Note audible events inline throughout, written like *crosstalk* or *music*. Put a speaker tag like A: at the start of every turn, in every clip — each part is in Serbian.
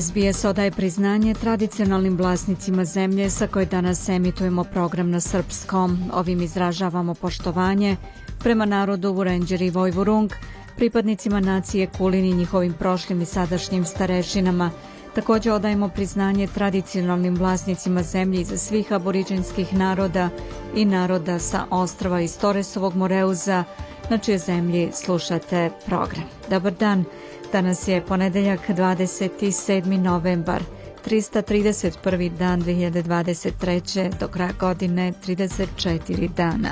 A: SBS odaje priznanje tradicionalnim vlasnicima zemlje sa koje danas emitujemo program na srpskom. Ovim izražavamo poštovanje prema narodu Vurenđer i Vojvurung, pripadnicima nacije Kulin i njihovim prošlim i sadašnjim starešinama. Takođe odajemo priznanje tradicionalnim vlasnicima zemlje za svih aboriđinskih naroda i naroda sa ostrava iz Toresovog Moreuza, na čije zemlji slušate program. Dobar dan! Dobar dan! Danas je ponedeljak 27. novembar, 331. dan 2023. do kraja godine 34 dana.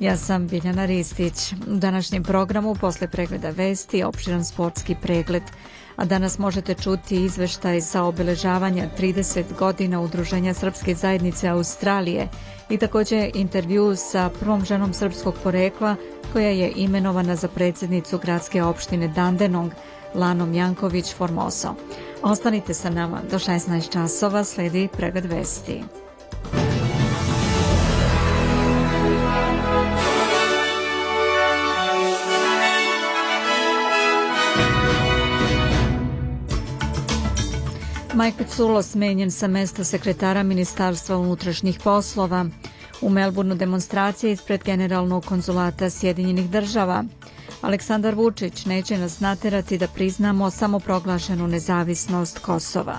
A: Ja sam Biljana Ristić. U današnjem programu posle pregleda vesti opširan sportski pregled, a danas možete čuti izveštaj sa obeležavanja 30 godina Udruženja Srpske zajednice Australije i takođe intervju sa prvom ženom srpskog porekla koja je imenovana za predsednicu gradske opštine Dandenong – Lanom Janković Formoso. Ostanite sa nama do 16 časova, sledi pregled vesti. Majko Culo smenjen sa mesta sekretara Ministarstva unutrašnjih poslova. U Melbourneu demonstracija ispred Generalnog konzulata Sjedinjenih država – Aleksandar Vučić neće nas naterati da priznamo samoproglašenu nezavisnost Kosova.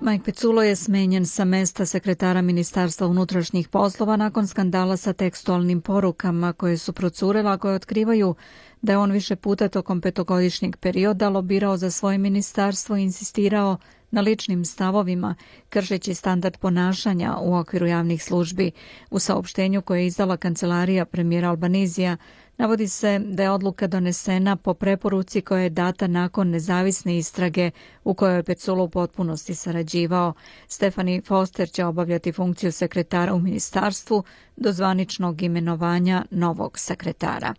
A: Mike Peculo je smenjen sa mesta sekretara Ministarstva unutrašnjih poslova nakon skandala sa tekstualnim porukama koje su procurela koje otkrivaju da je on više puta tokom petogodišnjeg perioda lobirao za svoje ministarstvo i insistirao na ličnim stavovima, kršeći standard ponašanja u okviru javnih službi. U saopštenju koje je izdala kancelarija premijera Albanizija, navodi se da je odluka donesena po preporuci koja je data nakon nezavisne istrage u kojoj je Pecula u potpunosti sarađivao. Stefani Foster će obavljati funkciju sekretara u ministarstvu do zvaničnog imenovanja novog sekretara.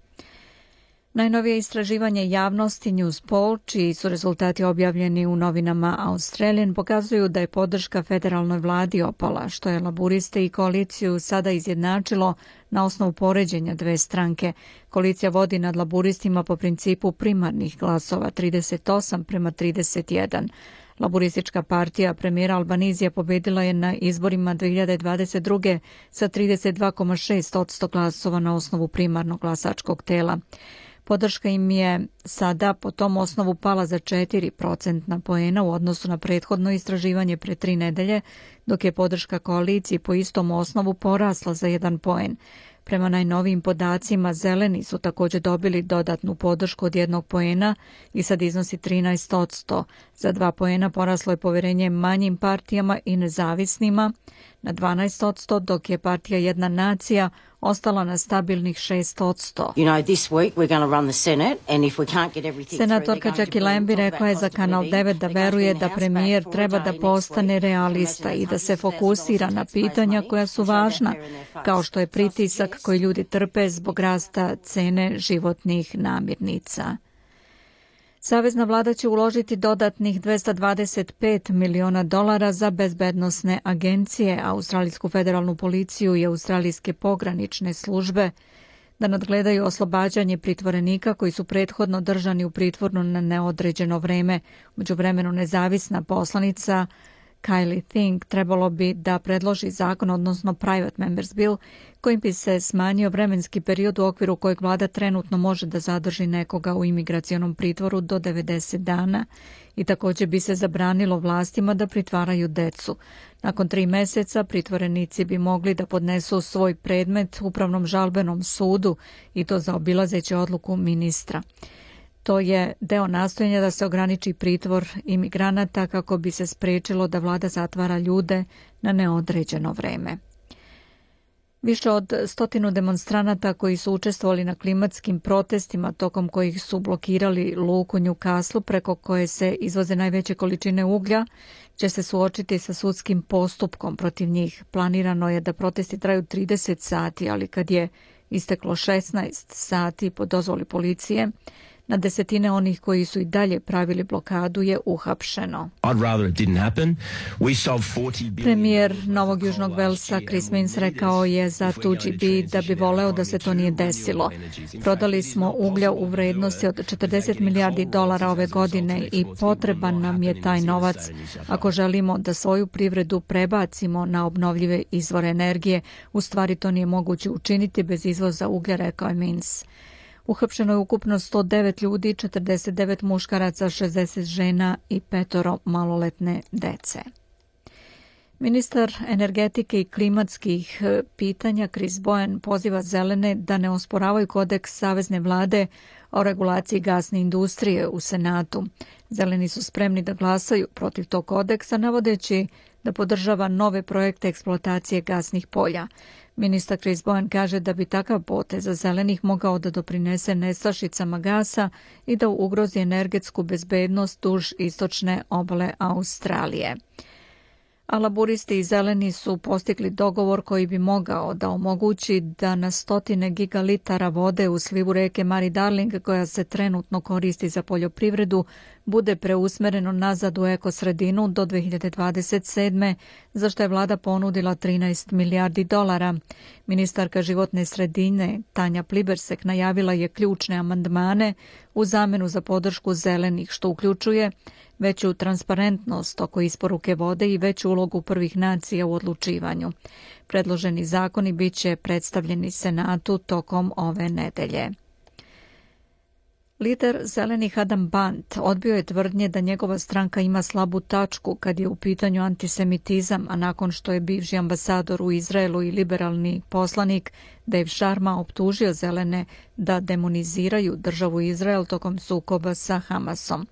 A: Najnovije istraživanje javnosti News Poll, čiji su rezultati objavljeni u novinama Australian, pokazuju da je podrška federalnoj vladi opala, što je laburiste i koaliciju sada izjednačilo na osnovu poređenja dve stranke. Koalicija vodi nad laburistima po principu primarnih glasova 38 prema 31. Laburistička partija premijera Albanizija pobedila je na izborima 2022. sa 32,6 odsto glasova na osnovu primarnog glasačkog tela. Podrška im je sada po tom osnovu pala za 4 procentna poena u odnosu na prethodno istraživanje pre tri nedelje, dok je podrška koaliciji po istom osnovu porasla za 1 poen. Prema najnovijim podacima, zeleni su takođe dobili dodatnu podršku od jednog poena i sad iznosi 13 od Za dva poena poraslo je poverenje manjim partijama i nezavisnima, na 12%, dok je partija Jedna nacija ostala na stabilnih 6%. and this week we're going to run the Senate if we can't get everything Senatorka Jackie Lambie rekla je za Kanal 9 da veruje da premijer treba da postane realista i da se fokusira na pitanja koja su važna, kao što je pritisak koji ljudi trpe zbog rasta cene životnih namirnica. Savezna vlada će uložiti dodatnih 225 miliona dolara za bezbednosne agencije, Australijsku federalnu policiju i Australijske pogranične službe, da nadgledaju oslobađanje pritvorenika koji su prethodno držani u pritvornu na neodređeno vreme. Među vremenu nezavisna poslanica Kylie Think trebalo bi da predloži zakon, odnosno private members bill, kojim bi se smanjio vremenski period u okviru kojeg vlada trenutno može da zadrži nekoga u imigracionom pritvoru do 90 dana i takođe bi se zabranilo vlastima da pritvaraju decu. Nakon tri meseca pritvorenici bi mogli da podnesu svoj predmet Upravnom žalbenom sudu i to zaobilazeći odluku ministra. To je deo nastojanja da se ograniči pritvor imigranata kako bi se sprečilo da vlada zatvara ljude na neodređeno vreme. Više od stotinu demonstranata koji su učestvovali na klimatskim protestima tokom kojih su blokirali luku Newcastle preko koje se izvoze najveće količine uglja će se suočiti sa sudskim postupkom protiv njih. Planirano je da protesti traju 30 sati, ali kad je isteklo 16 sati po dozvoli policije, Na desetine onih koji su i dalje pravili blokadu je uhapšeno. Premijer Novog Južnog Velsa Chris Minns rekao je za 2GB da bi voleo da se to nije desilo. Prodali smo uglja u vrednosti od 40 milijardi dolara ove godine i potreban nam je taj novac ako želimo da svoju privredu prebacimo na obnovljive izvore energije. U stvari to nije moguće učiniti bez izvoza uglja, rekao je Minns. Uhapšeno je ukupno 109 ljudi, 49 muškaraca, 60 žena i petoro maloletne dece. Ministar energetike i klimatskih e, pitanja Kris Bojan poziva zelene da ne osporavaju kodeks Savezne vlade o regulaciji gasne industrije u Senatu. Zeleni su spremni da glasaju protiv tog kodeksa, navodeći da podržava nove projekte eksploatacije gasnih polja. Ministar Chris Bojan kaže da bi takav potez zelenih mogao da doprinese nestašicama gasa i da ugrozi energetsku bezbednost duž istočne obale Australije. A laburisti i zeleni su postigli dogovor koji bi mogao da omogući da na stotine gigalitara vode u slivu reke Mari Darling, koja se trenutno koristi za poljoprivredu, bude preusmereno nazad u ekosredinu do 2027. za što je vlada ponudila 13 milijardi dolara. Ministarka životne sredine Tanja Plibersek najavila je ključne amandmane u zamenu za podršku zelenih, što uključuje veću transparentnost oko isporuke vode i veću ulogu prvih nacija u odlučivanju. Predloženi zakoni biće predstavljeni Senatu tokom ove nedelje. Lider zelenih Adam Bant odbio je tvrdnje da njegova stranka ima slabu tačku kad je u pitanju antisemitizam, a nakon što je bivši ambasador u Izraelu i liberalni poslanik Dave Sharma optužio zelene da demoniziraju državu Izrael tokom sukoba sa Hamasom.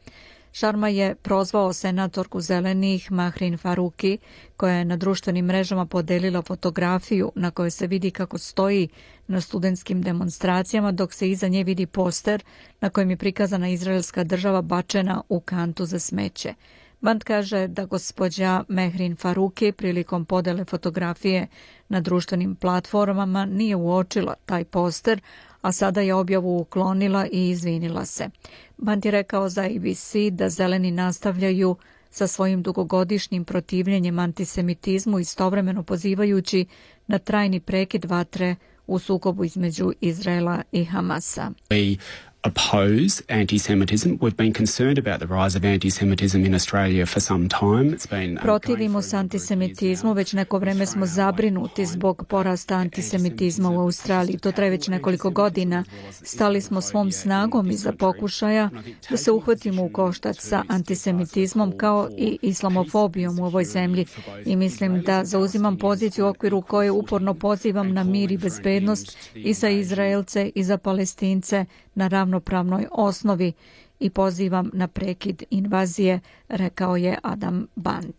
A: Sharma je prozvao senatorku zelenih Mahrin Faruki, koja je na društvenim mrežama podelila fotografiju na kojoj se vidi kako stoji na studentskim demonstracijama, dok se iza nje vidi poster na kojem je prikazana izraelska država bačena u kantu za smeće. Band kaže da gospođa Mehrin Faruki prilikom podele fotografije na društvenim platformama nije uočila taj poster, a sada je objavu uklonila i izvinila se. Band je rekao za ABC da zeleni nastavljaju sa svojim dugogodišnjim protivljenjem antisemitizmu istovremeno pozivajući na trajni prekid vatre u sukobu između Izraela i Hamasa oppose anti-Semitism. We've been concerned about the rise of anti-Semitism in Australia for some time. It's been um, Protivimo se antisemitizmu, već neko vreme smo zabrinuti zbog porasta antisemitizma u Australiji. To traje već nekoliko godina. Stali smo svom snagom iza pokušaja da se uhvatimo u koštac sa antisemitizmom kao i islamofobijom u ovoj zemlji i mislim da zauzimam poziciju u okviru koje uporno pozivam na mir i bezbednost i za Izraelce i za Palestince na ravno ravnopravnoj osnovi i pozivam na prekid invazije, rekao je Adam Band.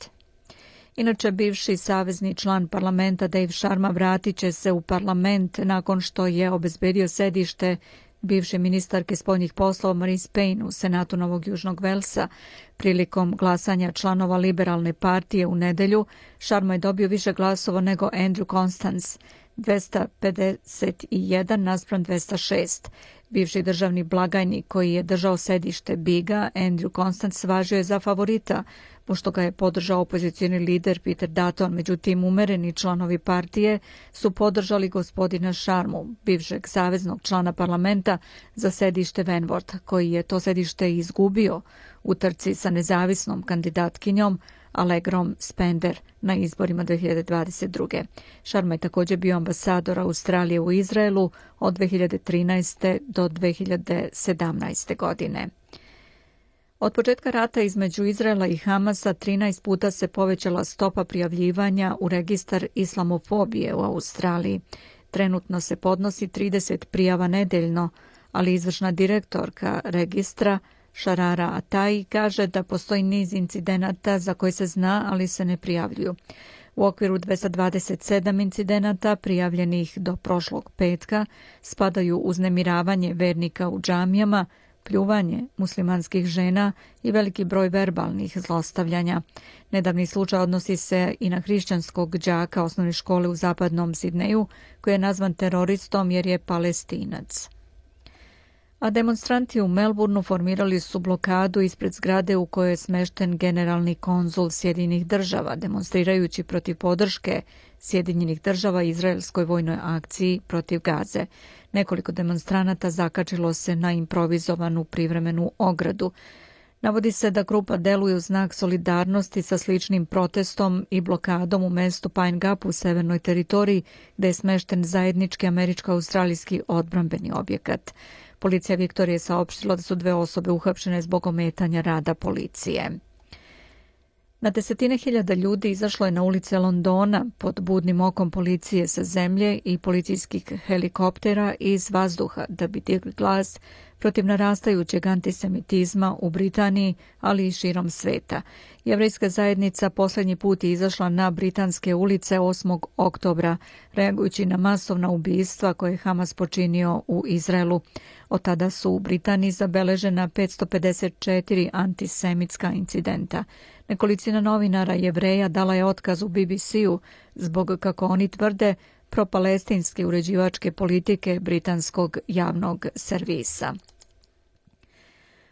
A: Inače, bivši savezni član parlamenta Dave Sharma vratit će se u parlament nakon što je obezbedio sedište bivše ministarke spoljnih poslova Marise Payne u Senatu Novog Južnog Velsa. Prilikom glasanja članova liberalne partije u nedelju, Sharma je dobio više glasova nego Andrew Constance, 251 naspram 206. Bivši državni blagajnik koji je držao sedište Biga, Andrew Constant, svažio je za favorita, pošto ga je podržao opozicijni lider Peter Dutton, međutim umereni članovi partije su podržali gospodina Sharmu, bivšeg saveznog člana parlamenta za sedište Venvort, koji je to sedište izgubio u trci sa nezavisnom kandidatkinjom Allegrom Spender na izborima 2022. Sharma je takođe bio ambasador Australije u Izraelu od 2013. do 2017. godine. Od početka rata između Izraela i Hamasa 13 puta se povećala stopa prijavljivanja u registar islamofobije u Australiji. Trenutno se podnosi 30 prijava nedeljno, ali izvršna direktorka registra Šarara Atai kaže da postoji niz incidenata za koje se zna, ali se ne prijavljuju. U okviru 227 incidenata prijavljenih do prošlog petka spadaju uznemiravanje vernika u džamijama, pljuvanje muslimanskih žena i veliki broj verbalnih zlostavljanja. Nedavni slučaj odnosi se i na hrišćanskog đaka osnovne škole u zapadnom Sidneju koji je nazvan teroristom jer je palestinac a demonstranti u Melbourneu formirali su blokadu ispred zgrade u kojoj je smešten generalni konzul Sjedinjenih država, demonstrirajući protiv podrške Sjedinjenih država izraelskoj vojnoj akciji protiv Gaze. Nekoliko demonstranata zakačilo se na improvizovanu privremenu ogradu. Navodi se da grupa deluje u znak solidarnosti sa sličnim protestom i blokadom u mestu Pine Gap u severnoj teritoriji gde je smešten zajednički američko-australijski odbrambeni objekat. Policija Viktorije saopštila da su dve osobe uhapšene zbog ometanja rada policije. Na desetine hiljada ljudi izašlo je na ulice Londona pod budnim okom policije sa zemlje i policijskih helikoptera iz vazduha da bi digli glas protiv narastajućeg antisemitizma u Britaniji, ali i širom sveta. Jevrejska zajednica poslednji put je izašla na britanske ulice 8. oktobra, reagujući na masovna ubijstva koje je Hamas počinio u Izraelu. Od tada su u Britaniji zabeležena 554 antisemitska incidenta. Nekolicina novinara jevreja dala je otkaz u BBC-u zbog, kako oni tvrde, propalestinske uređivačke politike britanskog javnog servisa.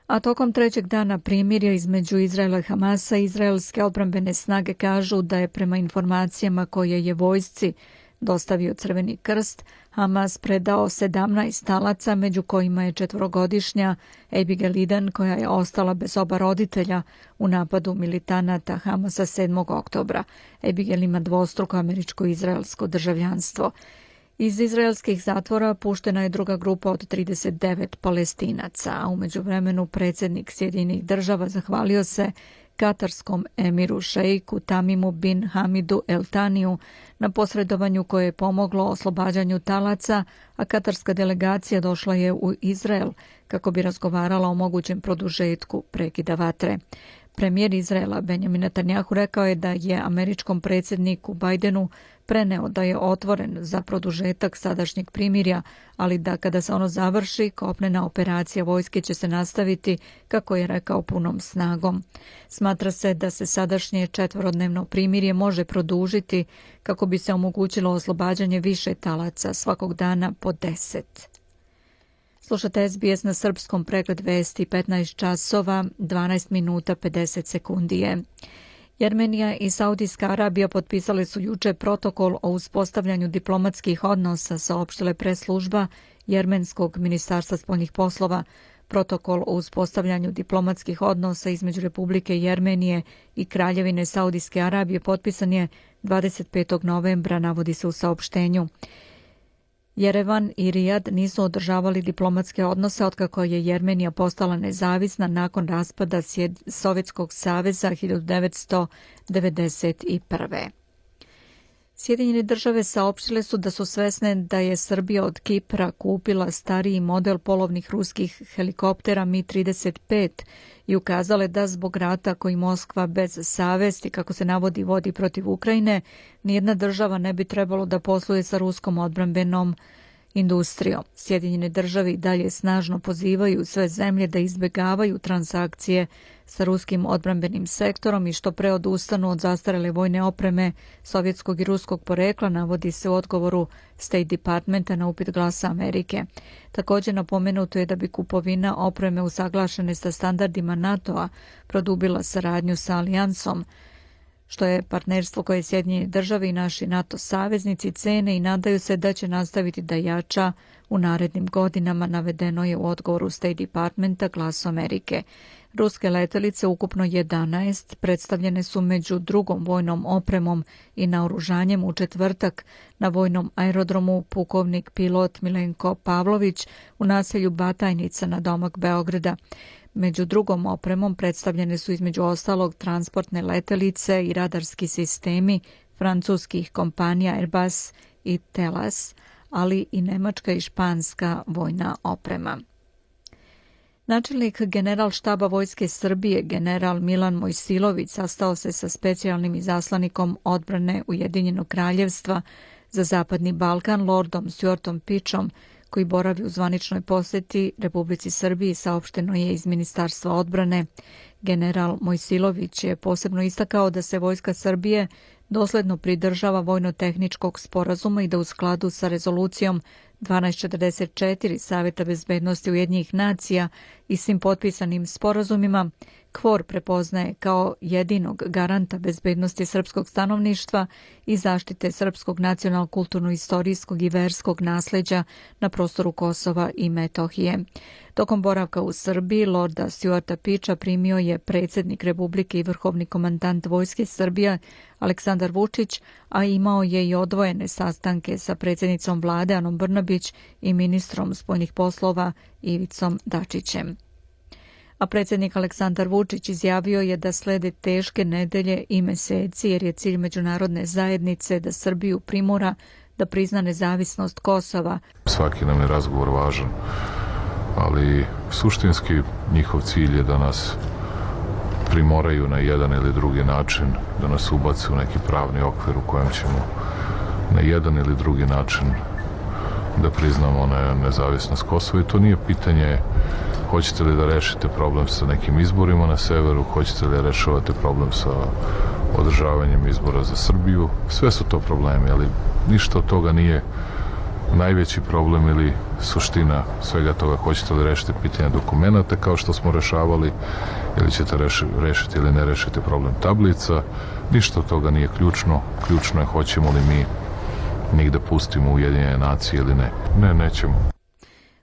A: A tokom trećeg dana primirja između Izraela i Hamasa, izraelske odbrambene snage kažu da je prema informacijama koje je vojsci dostavio Crveni krst, Hamas predao 17 talaca, među kojima je četvrogodišnja Abigail Eden, koja je ostala bez oba roditelja u napadu militanata Hamasa 7. oktobra. Abigail ima dvostruko američko-izraelsko državljanstvo. Iz izraelskih zatvora puštena je druga grupa od 39 palestinaca, a umeđu vremenu predsednik Sjedinih država zahvalio se katarskom emiru šejku Tamimu bin Hamidu Taniju na posredovanju koje je pomoglo oslobađanju talaca, a katarska delegacija došla je u Izrael kako bi razgovarala o mogućem produžetku prekida vatre. Premijer Izraela Benjamin Netanjahu rekao je da je američkom predsjedniku Bajdenu preneo da je otvoren za produžetak sadašnjeg primirja, ali da kada se ono završi, kopnena operacija vojske će se nastaviti, kako je rekao, punom snagom. Smatra se da se sadašnje četvorodnevno primirje može produžiti kako bi se omogućilo oslobađanje više talaca svakog dana po deset. Slušate SBS na srpskom pregled vesti 15 časova 12 minuta 50 sekundi je. Jermenija i Saudijska Arabija potpisali su juče protokol o uspostavljanju diplomatskih odnosa, saopštile preslužba Jermenskog ministarstva spoljnih poslova. Protokol o uspostavljanju diplomatskih odnosa između Republike Jermenije i Kraljevine Saudijske Arabije potpisan je 25. novembra, navodi se u saopštenju. Jerevan i Rijad nisu održavali diplomatske odnose otkako je Jermenija postala nezavisna nakon raspada Sovjetskog saveza 1991. Sjedinjene države saopštile su da su svesne da je Srbija od Kipra kupila stariji model polovnih ruskih helikoptera Mi-35 i ukazale da zbog rata koji Moskva bez savesti, kako se navodi, vodi protiv Ukrajine, nijedna država ne bi trebalo da posluje sa ruskom odbranbenom industrijom. Sjedinjene države i dalje snažno pozivaju sve zemlje da izbegavaju transakcije sa ruskim odbranbenim sektorom i što pre odustanu od zastarele vojne opreme sovjetskog i ruskog porekla, navodi se u odgovoru State Departmenta na upit glasa Amerike. Također napomenuto je da bi kupovina opreme usaglašene sa standardima NATO-a produbila saradnju sa Alijansom, što je partnerstvo koje Sjedinje države i naši NATO saveznici cene i nadaju se da će nastaviti da jača u narednim godinama, navedeno je u odgovoru State Departmenta Glas Amerike. Ruske letelice, ukupno 11, predstavljene su među drugom vojnom opremom i naoružanjem u četvrtak na vojnom aerodromu pukovnik pilot Milenko Pavlović u naselju Batajnica na domak Beograda. Među drugom opremom predstavljene su između ostalog transportne letelice i radarski sistemi francuskih kompanija Airbus i Telas, ali i nemačka i španska vojna oprema. Načelnik general štaba Vojske Srbije, general Milan Mojsilović, sastao se sa specijalnim izaslanikom odbrane Ujedinjenog kraljevstva za Zapadni Balkan, lordom Stuartom Pičom, koji boravi u zvaničnoj poseti Republici Srbiji, saopšteno je iz Ministarstva odbrane. General Mojsilović je posebno istakao da se Vojska Srbije dosledno pridržava vojno-tehničkog sporazuma i da u skladu sa rezolucijom 1244 Saveta bezbednosti Ujedinjih nacija i svim potpisanim sporazumima KFOR prepoznaje kao jedinog garanta bezbednosti srpskog stanovništva i zaštite srpskog nacionalno-kulturno-istorijskog i verskog nasleđa na prostoru Kosova i Metohije. Tokom boravka u Srbiji, Lorda Stuarta Pića primio je predsednik Republike i vrhovni komandant Vojske Srbije Aleksandar Vučić, a imao je i odvojene sastanke sa predsednicom vlade Anom Brnabić i ministrom spoljnih poslova Ivicom Dačićem a predsjednik Aleksandar Vučić izjavio je da slede teške nedelje i meseci jer je cilj međunarodne zajednice da Srbiju primora da prizna nezavisnost Kosova.
B: Svaki nam je razgovor važan, ali suštinski njihov cilj je da nas primoraju na jedan ili drugi način, da nas ubace u neki pravni okvir u kojem ćemo na jedan ili drugi način da priznamo ne, nezavisnost Kosova i to nije pitanje hoćete li da rešite problem sa nekim izborima na severu, hoćete li da rešavate problem sa održavanjem izbora za Srbiju, sve su to problemi, ali ništa od toga nije najveći problem ili suština svega toga hoćete li da rešiti pitanje dokumenta kao što smo rešavali ili ćete rešiti ili ne rešiti problem tablica ništa od toga nije ključno ključno je hoćemo li mi da pustimo Ujedinjene nacije ili ne ne nećemo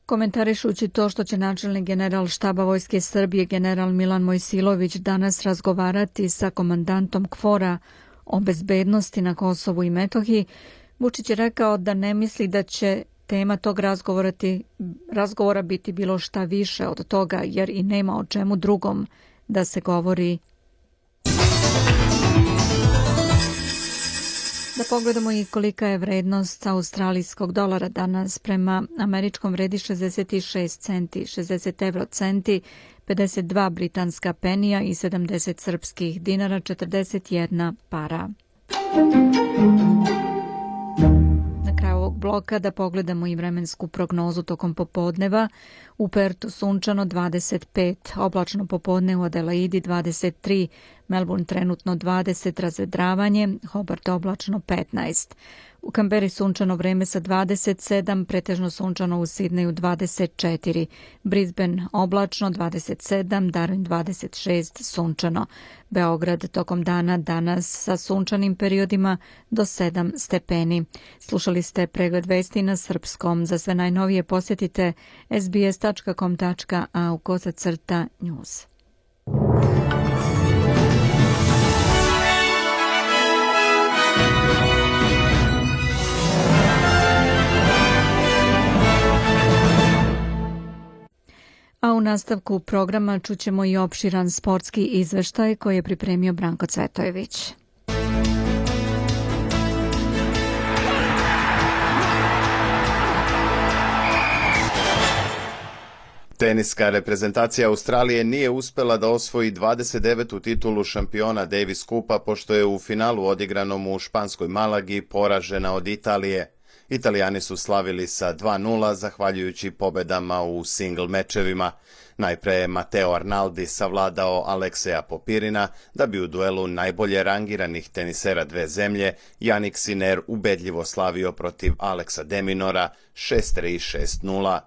A: Komentarišući to što će načelnik general štaba Vojske Srbije general Milan Mojsilović danas razgovarati sa komandantom KFOR-a o bezbednosti na Kosovu i Metohiji, Vučić je rekao da ne misli da će tema tog razgovora biti bilo šta više od toga, jer i nema o čemu drugom da se govori Da pogledamo i kolika je vrednost australijskog dolara danas prema američkom vredi 66 centi, 60 euro centi, 52 britanska penija i 70 srpskih dinara, 41 para. Muzika na kraju ovog bloka da pogledamo i vremensku prognozu tokom popodneva. U Pertu sunčano 25, oblačno popodne u Adelaidi 23, Melbourne trenutno 20 razvedravanje, Hobart oblačno 15. U Kamberi sunčano vreme sa 27, pretežno sunčano u Sidneju 24, Brisbane oblačno 27, Darwin 26, sunčano. Beograd tokom dana danas sa sunčanim periodima do 7 stepeni. Slušali ste pregled vesti na srpskom. Za sve najnovije posjetite sbs.com.au kosacrta news. A u nastavku programa čućemo i opširan sportski izveštaj koji je pripremio Branko Cvetojević.
C: Teniska reprezentacija Australije nije uspela da osvoji 29. titulu šampiona Davis Kupa pošto je u finalu odigranom u španskoj Malagi poražena od Italije. Italijani su slavili sa 2-0 zahvaljujući pobedama u single mečevima. Najpre je Mateo Arnaldi savladao Alekseja Popirina da bi u duelu najbolje rangiranih tenisera dve zemlje Janik Siner ubedljivo slavio protiv Aleksa Deminora 6-3-6-0.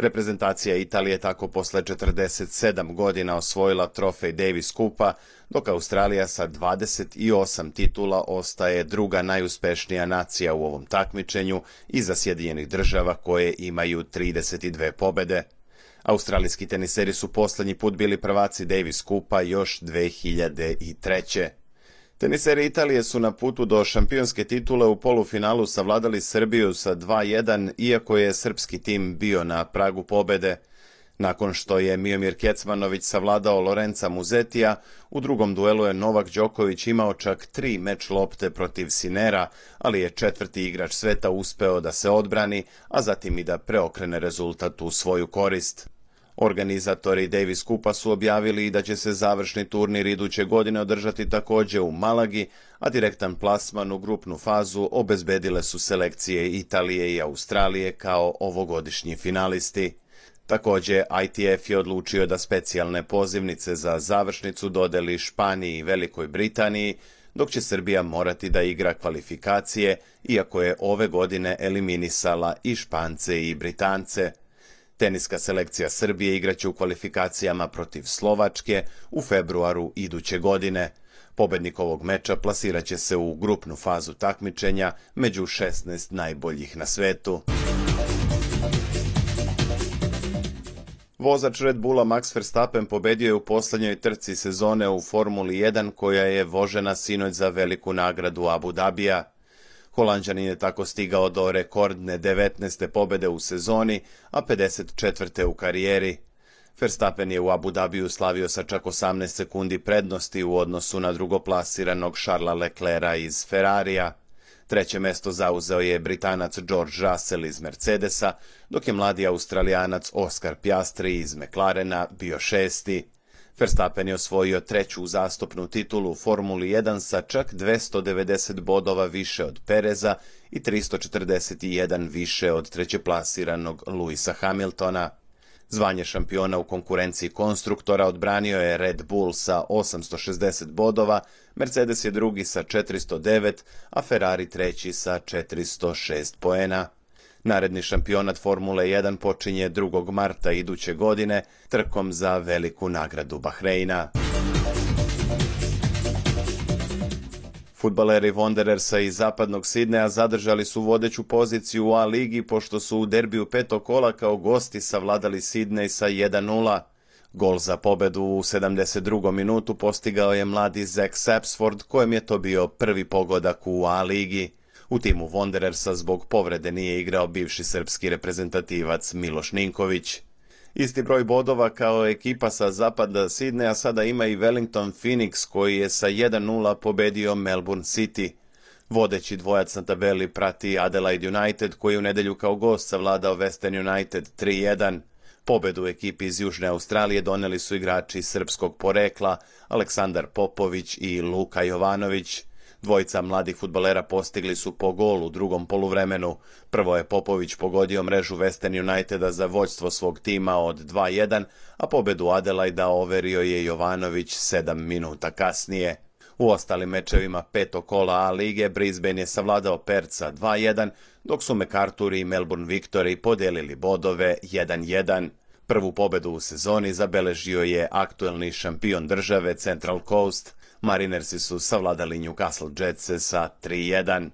C: Reprezentacija Italije tako posle 47 godina osvojila trofej Davis Kupa, dok Australija sa 28 titula ostaje druga najuspešnija nacija u ovom takmičenju iza Sjedinjenih država koje imaju 32 pobede. Australijski teniseri su poslednji put bili prvaci Davis Kupa još 2003. Teniseri Italije su na putu do šampionske titule u polufinalu savladali Srbiju sa 2-1, iako je srpski tim bio na pragu pobede. Nakon što je Miomir Kecmanović savladao Lorenca Muzetija, u drugom duelu je Novak Đoković imao čak tri meč lopte protiv Sinera, ali je četvrti igrač sveta uspeo da se odbrani, a zatim i da preokrene rezultat u svoju korist. Organizatori Davis Kupa su objavili da će se završni turnir iduće godine održati takođe u Malagi, a direktan plasman u grupnu fazu obezbedile su selekcije Italije i Australije kao ovogodišnji finalisti. Takođe, ITF je odlučio da specijalne pozivnice za završnicu dodeli Španiji i Velikoj Britaniji, dok će Srbija morati da igra kvalifikacije, iako je ove godine eliminisala i Špance i Britance – Teniska selekcija Srbije igraće u kvalifikacijama protiv Slovačke u februaru iduće godine. Pobednik ovog meča plasiraće se u grupnu fazu takmičenja među 16 najboljih na svetu. Vozač Red Bulla Max Verstappen pobedio je u poslednjoj trci sezone u Formuli 1 koja je vožena sinoć za veliku nagradu Abu Dabija. Holanđanin je tako stigao do rekordne 19. pobede u sezoni, a 54. u karijeri. Verstappen je u Abu Dhabiju slavio sa čak 18 sekundi prednosti u odnosu na drugoplasiranog Charlesa Leclerca iz Ferrarija. Treće mesto zauzeo je Britanac George Russell iz Mercedesa, dok je mladi Australijanac Oscar Piastri iz McLarena bio šesti. Verstappen je osvojio treću zastopnu titulu u Formuli 1 sa čak 290 bodova više od Pereza i 341 više od trećeplasiranog Luisa Hamiltona. Zvanje šampiona u konkurenciji konstruktora odbranio je Red Bull sa 860 bodova, Mercedes je drugi sa 409, a Ferrari treći sa 406 poena. Naredni šampionat Formule 1 počinje 2. marta iduće godine trkom za veliku nagradu Bahreina. Futbaleri Wanderersa iz zapadnog Sidneja zadržali su vodeću poziciju u A ligi pošto su u derbiju petog kola kao gosti savladali Sidnej sa 1-0. Gol za pobedu u 72. minutu postigao je mladi Zach Sapsford kojem je to bio prvi pogodak u A ligi. U timu Wanderersa zbog povrede nije igrao bivši srpski reprezentativac Miloš Ninković. Isti broj bodova kao ekipa sa zapada Sidneja sada ima i Wellington Phoenix koji je sa 1-0 pobedio Melbourne City. Vodeći dvojac na tabeli prati Adelaide United koji u nedelju kao gost savladao Western United 3-1. Pobedu ekipi iz Južne Australije doneli su igrači srpskog porekla Aleksandar Popović i Luka Jovanović. Dvojica mladih futbalera postigli su po golu u drugom poluvremenu. Prvo je Popović pogodio mrežu Western Uniteda za vođstvo svog tima od 2-1, a pobedu Adelaida overio je Jovanović 7 minuta kasnije. U ostalim mečevima peto kola A lige Brisbane je savladao Perca 2-1, dok su McArthur i Melbourne Victory podelili bodove 1-1. Prvu pobedu u sezoni zabeležio je aktuelni šampion države Central Coast – Marinersi su savladali Newcastle Jets sa 3-1.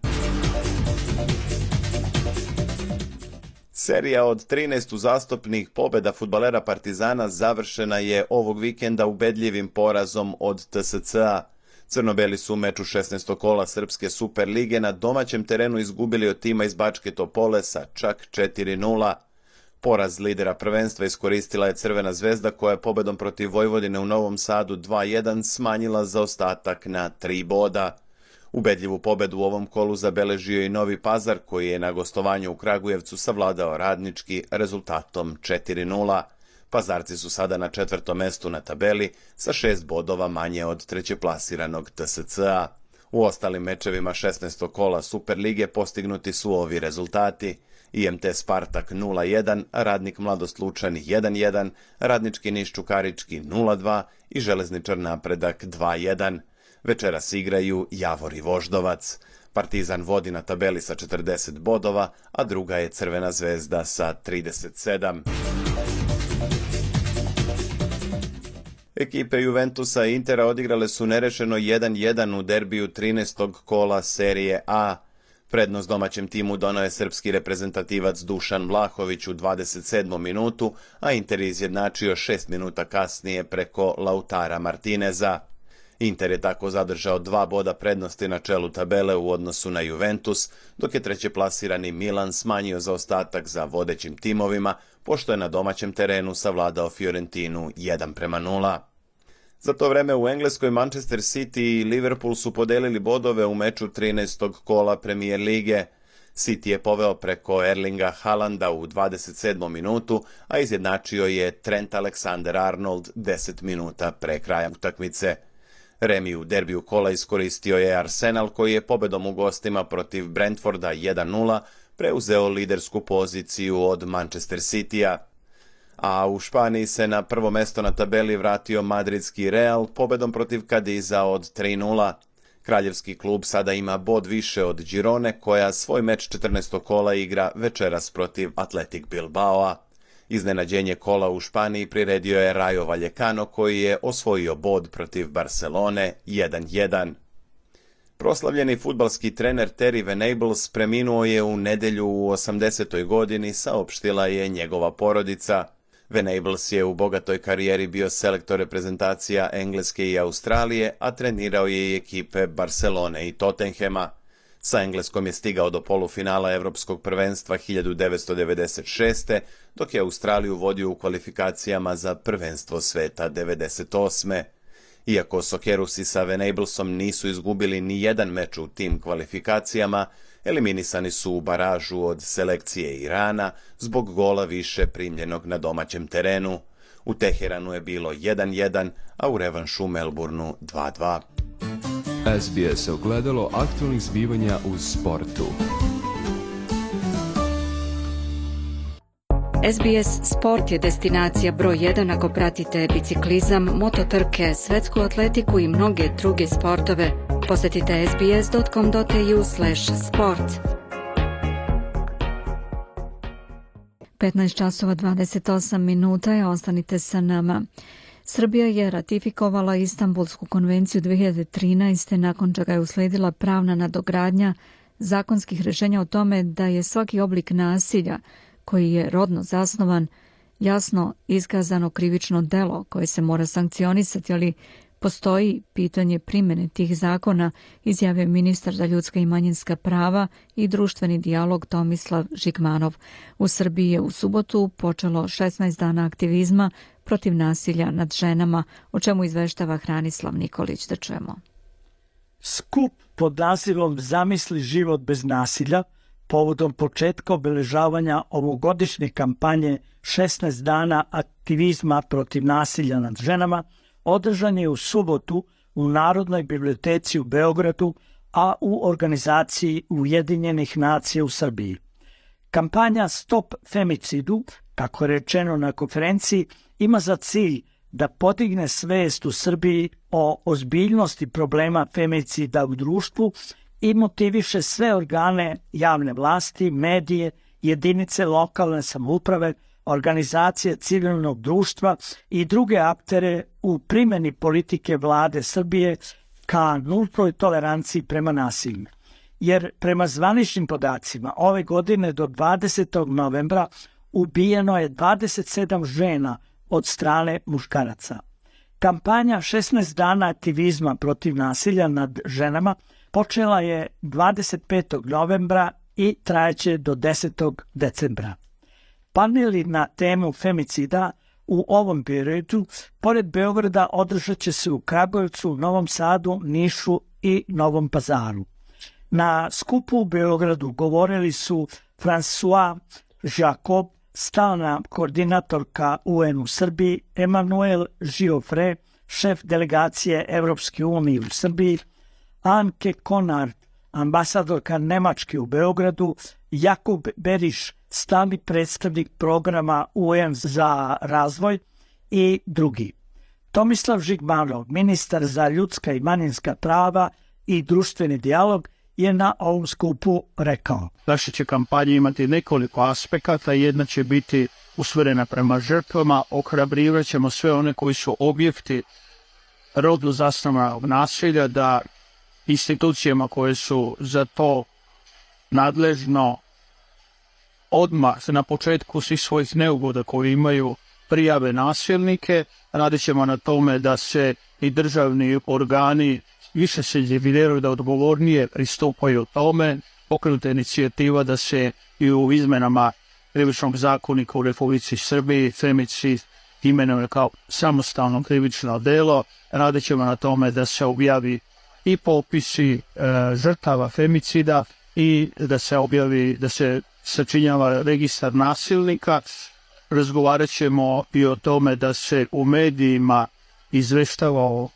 C: Serija od 13 uzastopnih pobeda futbalera Partizana završena je ovog vikenda ubedljivim porazom od TSC-a. Crnobeli su u meču 16. kola Srpske Superlige na domaćem terenu izgubili od tima iz Bačke Topole sa čak 4-0. Poraz lidera prvenstva iskoristila je Crvena zvezda koja je pobedom protiv Vojvodine u Novom Sadu 2-1 smanjila zaostatak na 3 boda. Ubedljivu pobedu u ovom kolu zabeležio i Novi Pazar koji je na gostovanju u Kragujevcu savladao radnički rezultatom 4-0. Pazarci su sada na četvrtom mestu na tabeli sa šest bodova manje od trećeplasiranog TSC-a. U ostalim mečevima 16. kola Superlige postignuti su ovi rezultati – IMT Spartak 0-1, Radnik Mladost Lučani 1-1, Radnički Niš Čukarički 0-2 i Železničar Napredak 2-1. Večeras igraju Javor i Voždovac. Partizan vodi na tabeli sa 40 bodova, a druga je Crvena zvezda sa 37. Ekipe Juventusa i Intera odigrale su nerešeno 1-1 u derbiju 13. kola serije A. Prednost domaćem timu donao je srpski reprezentativac Dušan Vlahović u 27. minutu, a Inter je izjednačio 6 minuta kasnije preko Lautara Martineza. Inter je tako zadržao dva boda prednosti na čelu tabele u odnosu na Juventus, dok je treće plasirani Milan smanjio zaostatak za vodećim timovima, pošto je na domaćem terenu savladao Fiorentinu 1 prema 0. Za to vreme u Engleskoj Manchester City i Liverpool su podelili bodove u meču 13. kola Premier lige. City je poveo preko Erlinga Haalanda u 27. minutu, a izjednačio je Trent Alexander-Arnold 10 minuta pre kraja utakmice. Remi u derbiju kola iskoristio je Arsenal koji je pobedom u gostima protiv Brentforda 1-0 preuzeo lidersku poziciju od Manchester City-a a u Španiji se na prvo mesto na tabeli vratio madridski Real pobedom protiv Kadiza od 3-0. Kraljevski klub sada ima bod više od Girone koja svoj meč 14. kola igra večeras protiv Atletik Bilbaoa. Iznenađenje kola u Španiji priredio je Rajo Vallecano koji je osvojio bod protiv Barcelone 1-1. Proslavljeni futbalski trener Terry Venables preminuo je u nedelju u 80. godini, saopštila je njegova porodica – Venables je u bogatoj karijeri bio selektor reprezentacija Engleske i Australije, a trenirao je i ekipe Barcelone i Tottenhema. Sa Engleskom je stigao do polufinala Evropskog prvenstva 1996. dok je Australiju vodio u kvalifikacijama za prvenstvo sveta 98. Iako Sokerusi sa Venablesom nisu izgubili ni jedan meč u tim kvalifikacijama, eliminisani su u baražu od selekcije Irana zbog gola više primljenog na domaćem terenu. U Teheranu je bilo 1-1, a u revanšu Melbourneu 2-2. SBS
D: ogledalo aktualnih zbivanja u sportu. SBS Sport je destinacija broj 1 ako pratite biciklizam, mototrke, svetsku atletiku i mnoge druge sportove. Posetite sbs.com.au slash sport.
A: 15 časova 28 minuta i ostanite sa nama. Srbija je ratifikovala Istanbulsku konvenciju 2013. nakon čega je usledila pravna nadogradnja zakonskih rešenja o tome da je svaki oblik nasilja – koji je rodno zasnovan, jasno iskazano krivično delo koje se mora sankcionisati, ali postoji pitanje primjene tih zakona, izjavio ministar za ljudska i manjinska prava i društveni dijalog Tomislav Žigmanov. U Srbiji je u subotu počelo 16 dana aktivizma protiv nasilja nad ženama, o čemu izveštava Hranislav Nikolić da čujemo.
E: Skup pod nazivom Zamisli život bez nasilja – povodom početka obeležavanja ovogodišnje kampanje 16 dana aktivizma protiv nasilja nad ženama, održan je u subotu u Narodnoj biblioteci u Beogradu, a u organizaciji Ujedinjenih nacija u Srbiji. Kampanja Stop femicidu, kako je rečeno na konferenciji, ima za cilj da podigne svest u Srbiji o ozbiljnosti problema femicida u društvu i motiviše sve organe javne vlasti, medije, jedinice lokalne samuprave, organizacije civilnog društva i druge aktere u primeni politike vlade Srbije ka nultoj toleranciji prema nasilju. Jer prema zvaničnim podacima ove godine do 20. novembra ubijeno je 27 žena od strane muškaraca. Kampanja 16 dana aktivizma protiv nasilja nad ženama – počela je 25. novembra i trajeće do 10. decembra. Paneli na temu femicida u ovom periodu, pored Beograda, održat će se u Kragujevcu, Novom Sadu, Nišu i Novom Pazaru. Na skupu u Beogradu govorili su François Jacob, stalna koordinatorka UN u Srbiji, Emmanuel Giofre, šef delegacije Evropske unije u Srbiji, Anke Konard, ambasadorka Nemačke u Beogradu, Jakub Beriš, stalni predstavnik programa UN za razvoj i drugi. Tomislav Žigmanov, ministar za ljudska i manjinska prava i društveni dijalog, je na ovom skupu rekao.
F: Naša će kampanja imati nekoliko aspekata, jedna će biti usvorena prema žrtvama, ohrabrivat sve one koji su objekti rodno zasnovanog nasilja da institucijama koje su za to nadležno odmah na početku svih svojih neugoda koje imaju prijave nasilnike, radit ćemo na tome da se i državni organi više se dividiraju da odgovornije pristupaju tome, pokrenuta inicijativa da se i u izmenama krivičnog zakonika u Republici Srbiji femicid imenuje kao samostalno krivično delo, radit ćemo na tome da se objavi i popisi e, žrtava femicida i da se objavi, da se sačinjava registar nasilnika. Razgovarat ćemo i o tome da se u medijima izveštava o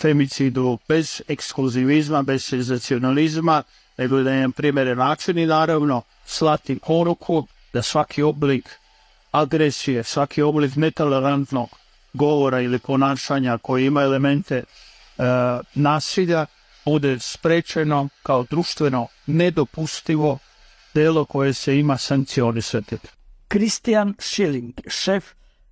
F: femicidu bez ekskluzivizma, bez senzacionalizma, nego da je primere način i naravno slati poruku da svaki oblik agresije, svaki oblik netolerantnog govora ili ponašanja koji ima elemente E, nasilja bude sprečeno kao društveno nedopustivo delo koje se ima sankcionisati.
E: Kristijan Schilling, šef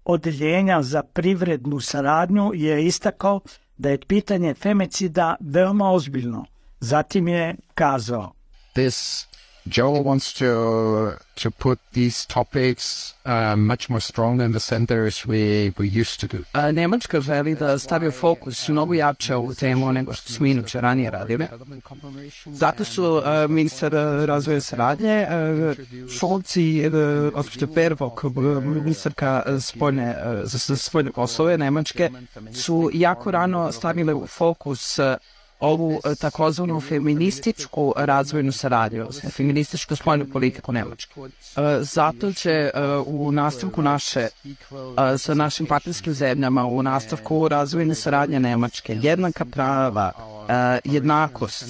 E: Odeljenja za privrednu saradnju je istakao da je pitanje femicida veoma ozbiljno. Zatim je kazao.
G: This Joel wants to to put these topics uh, much more strongly in the centers we, we used to do.
H: A uh, Nemačka želi da stavi fokus mnogo jače u temu nego što smo inače ranije radili. Zato su uh, ministar razvoja saradnje, uh, Šolc i uh, odpšte Pervok, uh, ministarka spoljne, za spoljne poslove Nemačke, su jako rano stavile u fokus ovu e, takozvanu feminističku razvojnu saradnju, znači, feminističku spoljnu politiku Nemačke.
I: Zato će e, u nastavku naše, e, sa našim partnerskim zemljama, u nastavku razvojne saradnje Nemačke, jednaka prava, jednakost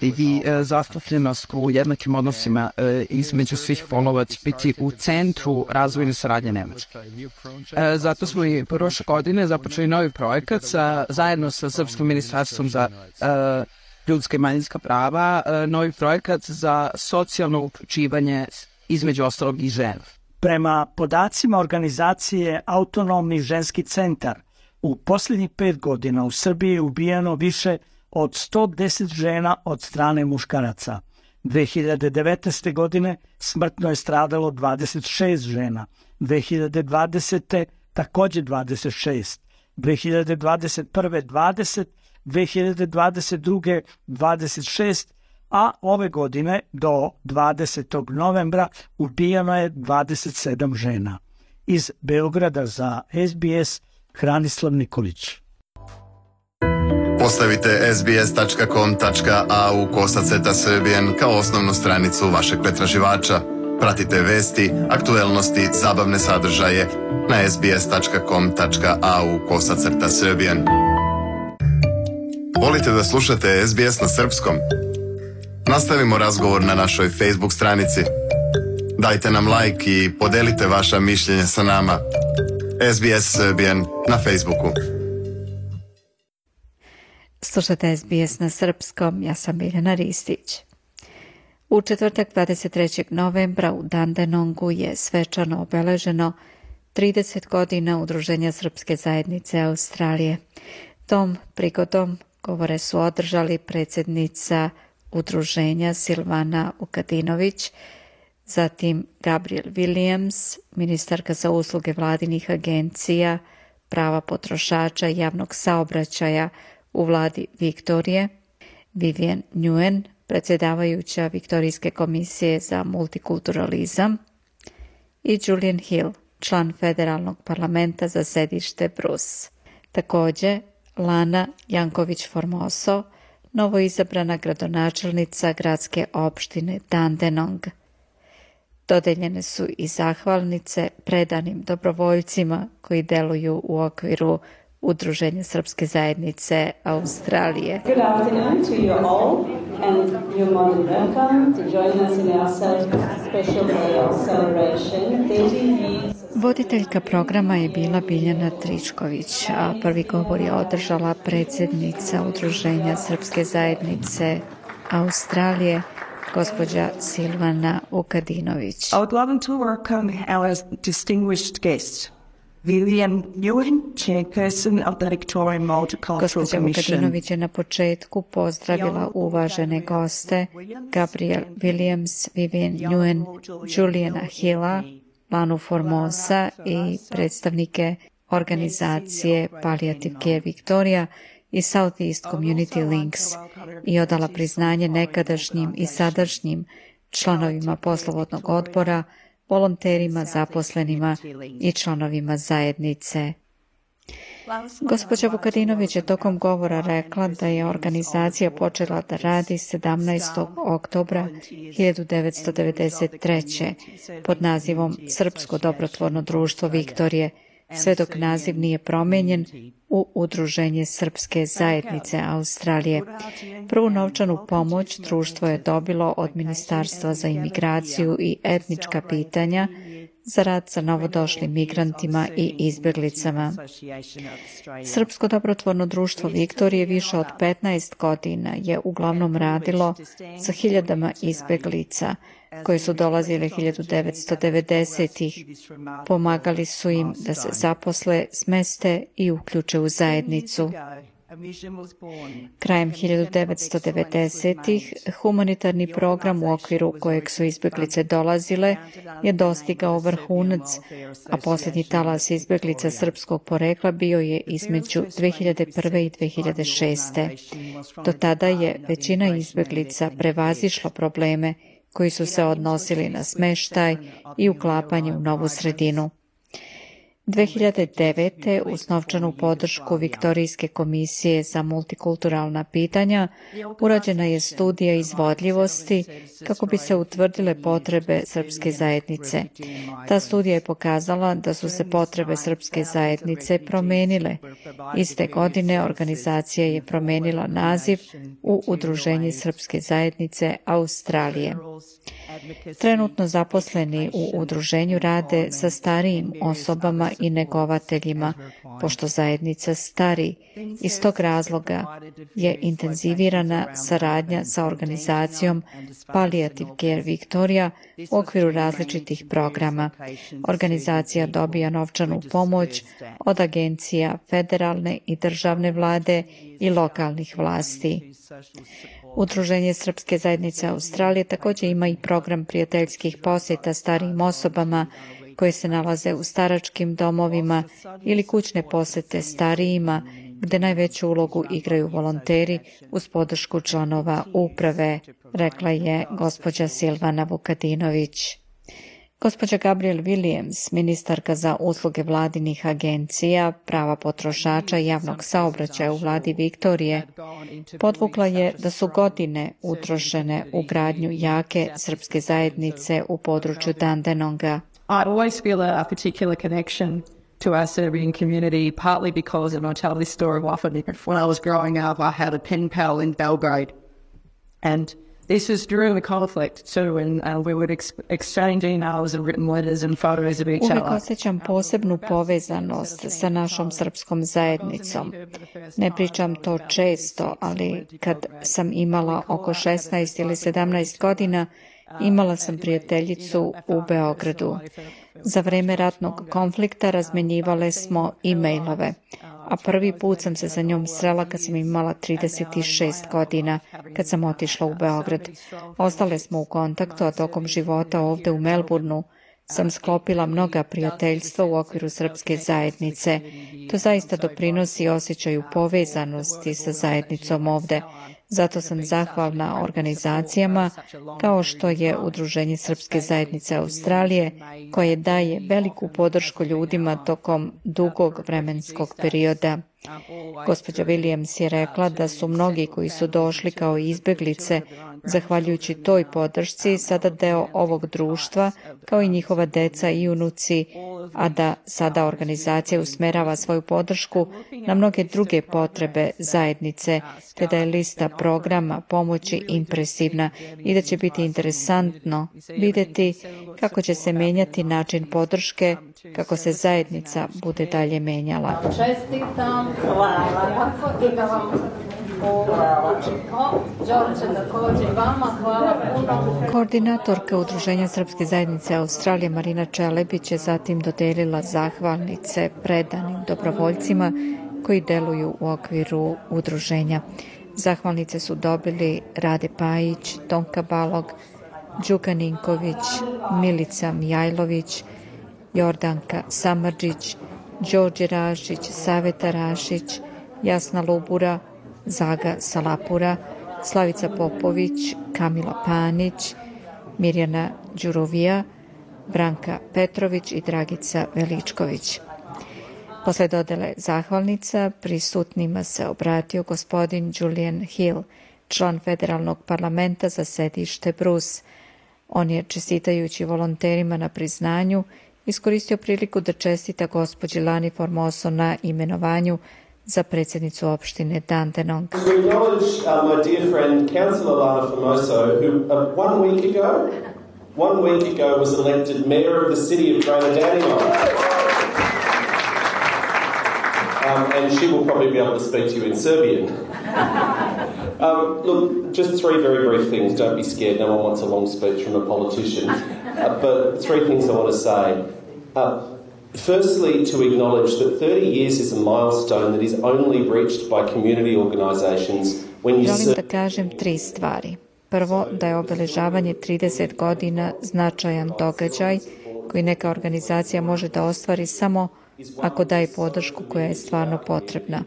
I: i zastupljenost u jednakim odnosima između svih polova će biti u centru razvojne saradnje Nemačke. Zato smo i prošle godine započeli novi projekat sa, zajedno sa Srpskom ministarstvom za uh, ljudska i manjinska prava, uh, novi projekat za socijalno uključivanje između ostalog i žena.
E: Prema podacima organizacije Autonomni ženski centar, u posljednjih pet godina u Srbiji je ubijeno više od 110 žena od strane muškaraca. 2019. godine smrtno je stradalo 26 žena, 2020. takođe 26, 2021. 20, 2022. 26, a ove godine do 20. novembra ubijeno je 27 žena. Iz Beograda za SBS Hranislav Nikolić.
C: Postavite sbs.com.au kosaceta srbijen kao osnovnu stranicu vašeg pretraživača. Pratite vesti, aktuelnosti, zabavne sadržaje na sbs.com.au kosacrta srbijen. Volite da slušate SBS na srpskom? Nastavimo razgovor na našoj Facebook stranici. Dajte nam like i podelite vaša mišljenja sa nama. SBS Serbian na Facebooku.
J: Slušate SBS na srpskom, ja sam Biljana Ristić. U četvrtak 23. novembra u Dandenongu je svečano obeleženo 30 godina Udruženja Srpske zajednice Australije. Tom prigodom Govore su održali predsednica udruženja Silvana Ukadinović, zatim Gabriel Williams, ministarka za usluge vladinih agencija, prava potrošača i javnog saobraćaja u vladi Viktorije, Vivian Nguyen, predsjedavajuća Viktorijske komisije za multikulturalizam i Julian Hill, član federalnog parlamenta za sedište Brus. Takođe, Lana Janković Formoso, novoizabrana gradonačelnica gradske opštine Dandenong. Dodeljene su i zahvalnice predanim dobrovoljcima koji deluju u okviru Udruženja Srpske zajednice Australije. Good afternoon to you all and you're more than welcome to join us in our special day of celebration 30 years Voditeljka programa je bila Biljana Tričković, a prvi govor je održala predsednica Udruženja Srpske zajednice Australije, gospođa Silvana Ukadinović. I would love to welcome our distinguished guest, Vivian Ewan, chairperson of the Victorian Multicultural Commission. Vukadinović je na početku pozdravila uvažene goste Gabriel Williams, Vivian Nguyen, Juliana Hilla, Manu Formosa i predstavnike organizacije Palliative Care Victoria i Southeast Community Links i odala priznanje nekadašnjim i sadašnjim članovima poslovodnog odbora, volonterima, zaposlenima i članovima zajednice Gospođa Vukadinović je tokom govora rekla da je organizacija počela da radi 17. oktobra 1993. pod nazivom Srpsko dobrotvorno društvo Viktorije, sve dok naziv nije promenjen u Udruženje Srpske zajednice Australije. Prvu novčanu pomoć društvo je dobilo od Ministarstva za imigraciju i etnička pitanja za rad sa novodošlim migrantima i izbjeglicama. Srpsko dobrotvorno društvo Viktorije više od 15 godina je uglavnom radilo sa hiljadama izbjeglica koji su dolazili 1990-ih. Pomagali su im da se zaposle, smeste i uključe u zajednicu. Krajem 1990-ih znači, humanitarni program u okviru kojeg su izbeglice dolazile je dostigao vrhunac, a posljednji talas izbeglica srpskog porekla bio je između 2001. i 2006. Do tada je većina izbeglica prevazišla probleme koji su se odnosili na smeštaj i uklapanje u novu sredinu. 2009. uz novčanu podršku Viktorijske komisije za multikulturalna pitanja urađena je studija izvodljivosti kako bi se utvrdile potrebe srpske zajednice. Ta studija je pokazala da su se potrebe srpske zajednice promenile. Iste godine organizacija je promenila naziv u Udruženje srpske zajednice Australije. Trenutno zaposleni u udruženju rade sa starijim osobama i negovateljima, pošto zajednica stari. Iz tog razloga je intenzivirana saradnja sa organizacijom Palliative Care Victoria u okviru različitih programa. Organizacija dobija novčanu pomoć od agencija federalne i državne vlade i lokalnih vlasti. Udruženje Srpske zajednice Australije takođe ima i program prijateljskih poseta starim osobama koje se nalaze u staračkim domovima ili kućne posete starijima, gde najveću ulogu igraju volonteri uz podršku članova uprave, rekla je gospođa Silvana Vukadinović. Gospođa Gabriel Williams, ministarka za usluge vladinih agencija, prava potrošača i javnog saobraćaja u vladi Viktorije, podvukla je da su godine utrošene u gradnju jake srpske zajednice u području Dandenonga. I always feel a particular connection to our Serbian community, partly because, and I'll tell story often, when I was growing up, I had a pen pal in Belgrade. And this was during the conflict so when uh, we would ex exchange emails and written letters and photos of each other. Uvijek osjećam posebnu povezanost sa našom srpskom zajednicom. Ne pričam to često, ali kad sam imala oko 16 ili 17 godina, Imala sam prijateljicu u Beogradu. Za vrijeme ratnog konflikta razmenjivale smo e-mailove, a prvi put sam se sa njom srela kad sam imala 36 godina, kad sam otišla u Beograd. Ostale smo u kontaktu, a tokom života ovde u Melbourneu sam sklopila mnoga prijateljstva u okviru srpske zajednice. To zaista doprinosi osjećaju povezanosti sa zajednicom ovde. Zato sam zahvalna organizacijama kao što je Udruženje Srpske zajednice Australije koje daje veliku podršku ljudima tokom dugog vremenskog perioda. Gospođa Williams je rekla da su mnogi koji su došli kao izbeglice, zahvaljujući toj podršci, sada deo ovog društva, kao i njihova deca i unuci, a da sada organizacija usmerava svoju podršku na mnoge druge potrebe zajednice, te da je lista programa pomoći impresivna i da će biti interesantno videti kako će se menjati način podrške kako se zajednica bude dalje menjala. Čestitam, hvala i da vam Koordinatorka Udruženja Srpske zajednice Australije Marina Čelebić je zatim dodelila zahvalnice predanim dobrovoljcima koji deluju u okviru udruženja. Zahvalnice su dobili Rade Pajić, Tonka Balog, Đuka Ninković, Milica Mijajlović, Jordanka Samrđić, Đorđe Rašić, Saveta Rašić, Jasna Lubura, Zaga Salapura, Slavica Popović, Kamila Panić, Mirjana Đurovija, Branka Petrović i Dragica Veličković. Posle dodele zahvalnica prisutnima se obratio gospodin Julian Hill, član federalnog parlamenta za sedište Brus. On je, čestitajući volonterima na priznanju, iskoristio priliku da čestita gospođi Lani Formoso na imenovanju za predsjednicu opštine one week ago was elected mayor of the city of Greater Dandenong. Um, and she will probably be able to speak to you in Serbian. *laughs* Um, look, just three very brief things. Don't be scared. No one wants a long speech from a politician. Uh, but three things I want to say. Uh, firstly, to acknowledge that 30 years is a milestone that is only reached by community organisations when you... Želim da kažem tri stvari. Prvo, da je obeležavanje 30 godina značajan događaj koji neka organizacija može da ostvari samo ako daje podršku koja je stvarno potrebna.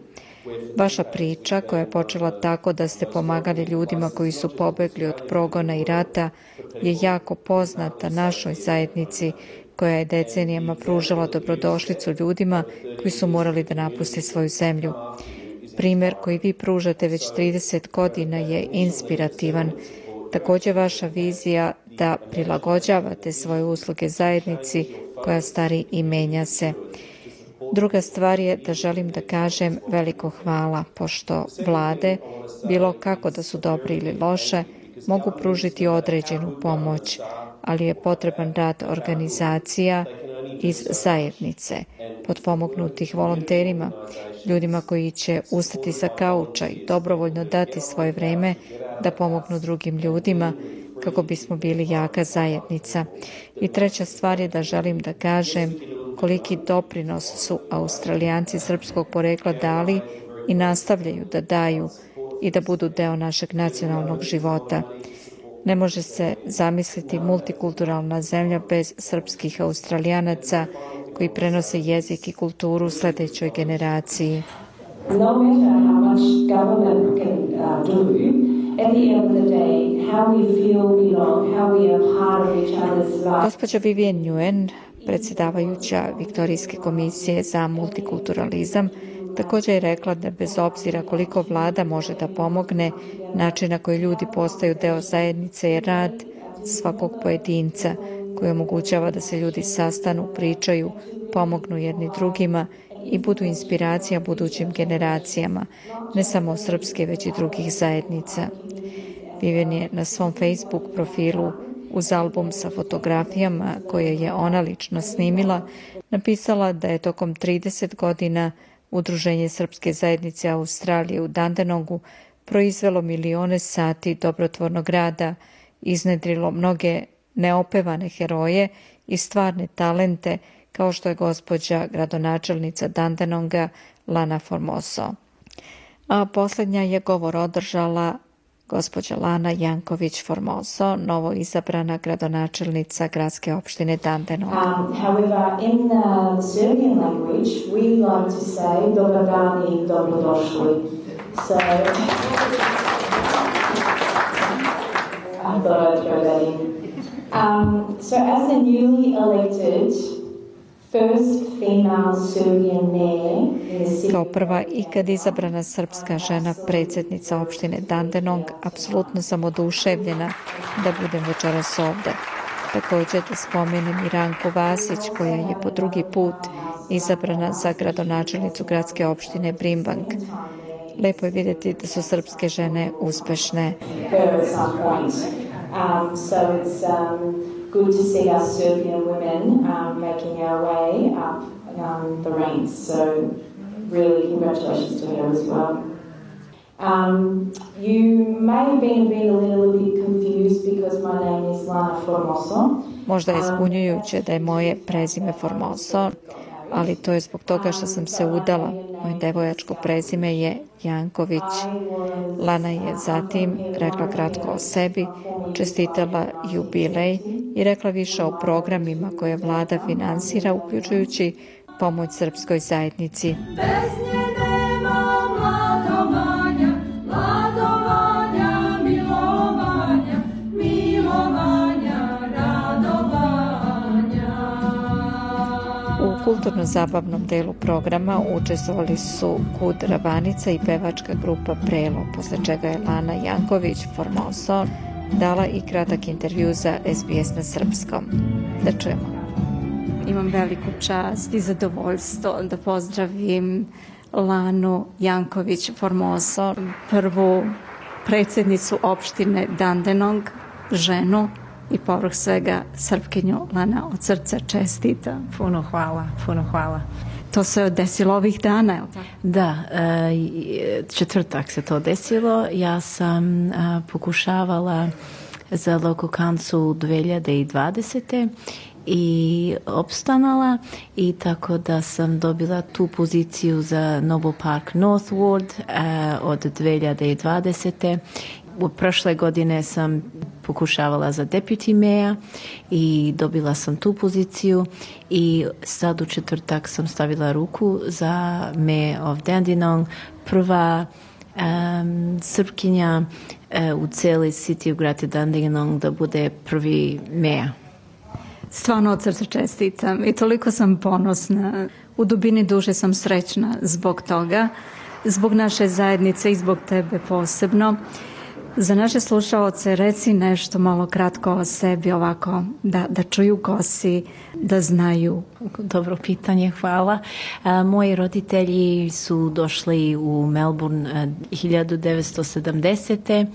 J: Vaša priča koja je počela tako da ste pomagali ljudima koji su pobegli od progona i rata je jako poznata našoj zajednici koja je decenijama pružala dobrodošlicu ljudima koji su morali da napuste svoju zemlju. Primer koji vi pružate već 30 godina je inspirativan. Takođe vaša vizija da prilagođavate svoje usluge zajednici koja stari i menja se. Druga stvar je da želim da kažem veliko hvala, pošto vlade, bilo kako da su dobre ili loše, mogu pružiti određenu pomoć, ali je potreban rad organizacija iz zajednice, podpomognutih volonterima, ljudima koji će ustati sa kauča i dobrovoljno dati svoje vreme da pomognu drugim ljudima kako bismo bili jaka zajednica. I treća stvar je da želim da kažem koliki doprinos su Australijanci srpskog porekla dali i nastavljaju da daju i da budu deo našeg nacionalnog života. Ne može se zamisliti multikulturalna zemlja bez srpskih australijanaca koji prenose jezik i kulturu sledećoj generaciji. No matter how much government can uh, do, at the end of the day, how we feel belong, how we are part of each other's life. Gospođa Vivian Nguyen, Predsedavajuća Viktorijske komisije za multikulturalizam takođe je rekla da bez obzira koliko vlada može da pomogne, način na koji ljudi postaju deo zajednice je rad svakog pojedinca koji omogućava da se ljudi sastanu, pričaju, pomognu jedni drugima i budu inspiracija budućim generacijama, ne samo srpske, već i drugih zajednica. Vivian je na svom Facebook profilu uz album sa fotografijama koje je ona lično snimila, napisala da je tokom 30 godina Udruženje Srpske zajednice Australije u Dandenongu proizvelo milione sati dobrotvornog rada, iznedrilo mnoge neopevane heroje i stvarne talente kao što je gospođa gradonačelnica Dandenonga Lana Formoso. A poslednja je govor održala gospođa Lana Janković Formoso, novo izabrana gradonačelnica gradske opštine Dandenong. Um, however, in the Serbian language, we like to say dobar dan i dobrodošli. So, I thought I'd throw that in. Um, so as a newly elected Kao prva ikad izabrana srpska žena predsjednica opštine Dandenong, apsolutno sam oduševljena da budem večeras ovde. Također da spomenem i Ranko Vasić koja je po drugi put izabrana za gradonačelnicu gradske opštine Brimbank. Lepo je vidjeti da su srpske žene uspešne. Um, so it's, um... good to see our Serbian women um, making our way up um, the ranks. So, really, congratulations to her as well. Um, you may have been, been a little bit confused because my name is Lana Formoso. Možda um, je zbunjujuće da je moje prezime Formoso, ali to je zbog toga što sam se udala. Moje devojačko prezime je Janković. Lana je zatim rekla kratko o sebi, čestitala jubilej i rekla više o programima koje vlada finansira, uključujući pomoć srpskoj zajednici. Bez kulturno-zabavnom delu programa učestvovali su Kud Ravanica i pevačka grupa Prelo, posle čega je Lana Janković Formoso dala i kratak intervju za SBS na srpskom. Da čujemo.
K: Imam veliku čast i zadovoljstvo da pozdravim Lanu Janković Formoso, prvu predsednicu opštine Dandenong, ženu i povrh svega Srpkinju Lana od srca čestita. Puno hvala, puno hvala. To se desilo ovih dana, je li
L: tako? Da, e, četvrtak se to desilo. Ja sam e, pokušavala za Lokokancu 2020 i opstanala i tako da sam dobila tu poziciju za Novo Park Northward e, od 2020 u prošle godine sam pokušavala za deputy meja i dobila sam tu poziciju i sad u četvrtak sam stavila ruku za me of Dandenong, prva um, srpkinja uh, u celi city u grati Dandenong da bude prvi meja.
K: Stvarno od srca čestitam i toliko sam ponosna. U dubini duše sam srećna zbog toga, zbog naše zajednice i zbog tebe posebno. Uh, Za naše slušaoce reci nešto malo kratko o sebi ovako, da, da čuju ko si, da znaju.
L: Dobro pitanje, hvala. E, moji roditelji su došli u Melbourne 1970. E,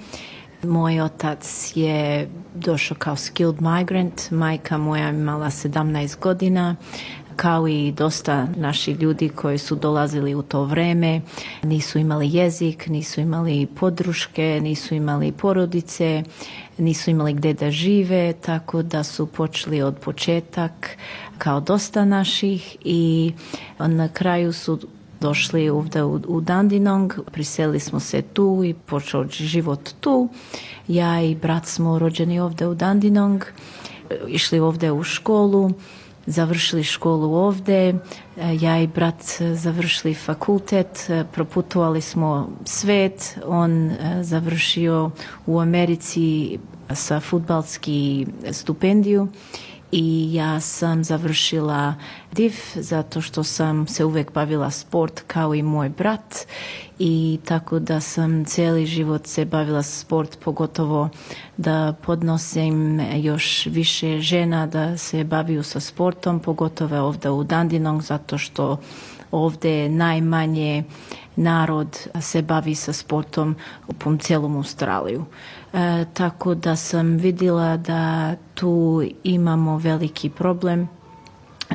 L: Moj otac je došao kao skilled migrant, majka moja imala 17 godina, kao i dosta naši ljudi koji su dolazili u to vreme, nisu imali jezik, nisu imali podruške, nisu imali porodice, nisu imali gde da žive, tako da su počeli od početak kao dosta naših i na kraju su došli ovde u, u Dandinong, priseli smo se tu i počeo život tu. Ja i brat smo rođeni ovde u Dandinong, išli ovde u školu, završili školu ovde, e, ja i brat završili fakultet, e, proputovali smo svet, on e, završio u Americi sa futbalski stipendiju i ja sam završila div zato što sam se uvek bavila sport kao i moj brat i tako da sam cijeli život se bavila sport pogotovo da podnosim još više žena da se baviju sa sportom pogotovo ovdje u Dandinong zato što ovde najmanje narod se bavi sa sportom u celom Australiju. E, tako da sam vidjela da tu imamo veliki problem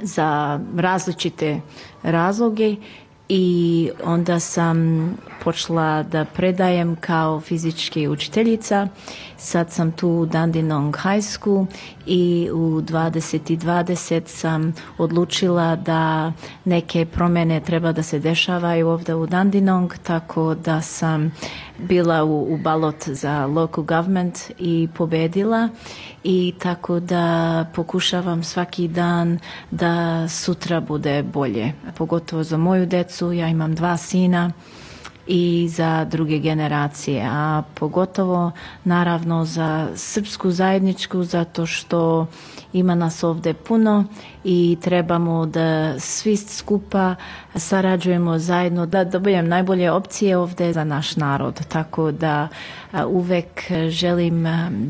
L: za različite razloge i onda sam počela da predajem kao fizički učiteljica. Sad sam tu u Dandinong High School i u 2020 sam odlučila da neke promene treba da se dešavaju ovde u Dandinong, tako da sam bila u, u balot za local government i pobedila i tako da pokušavam svaki dan da sutra bude bolje. Pogotovo za moju decu, ja imam dva sina, i za druge generacije, a pogotovo naravno za srpsku zajedničku zato što Ima nas ovde puno i trebamo da svi skupa sarađujemo zajedno da dobijem najbolje opcije ovde za naš narod. Tako da uvek želim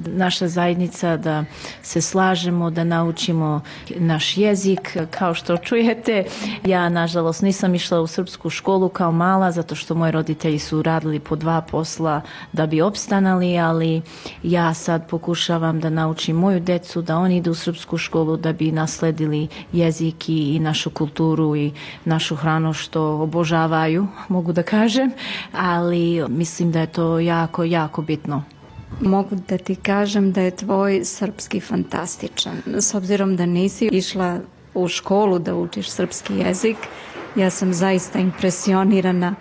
L: naša zajednica da se slažemo, da naučimo naš jezik. Kao što čujete, ja nažalost nisam išla u srpsku školu kao mala zato što moji roditelji su radili po dva posla da bi opstanali, ali ja sad pokušavam da naučim moju decu da oni idu u srpsku školu da bi nasledili jezik i, i našu kulturu i našu hranu što obožavaju, mogu da kažem, ali mislim da je to jako, jako bitno.
K: Mogu da ti kažem da je tvoj srpski fantastičan. S obzirom da nisi išla u školu da učiš srpski jezik, ja sam zaista impresionirana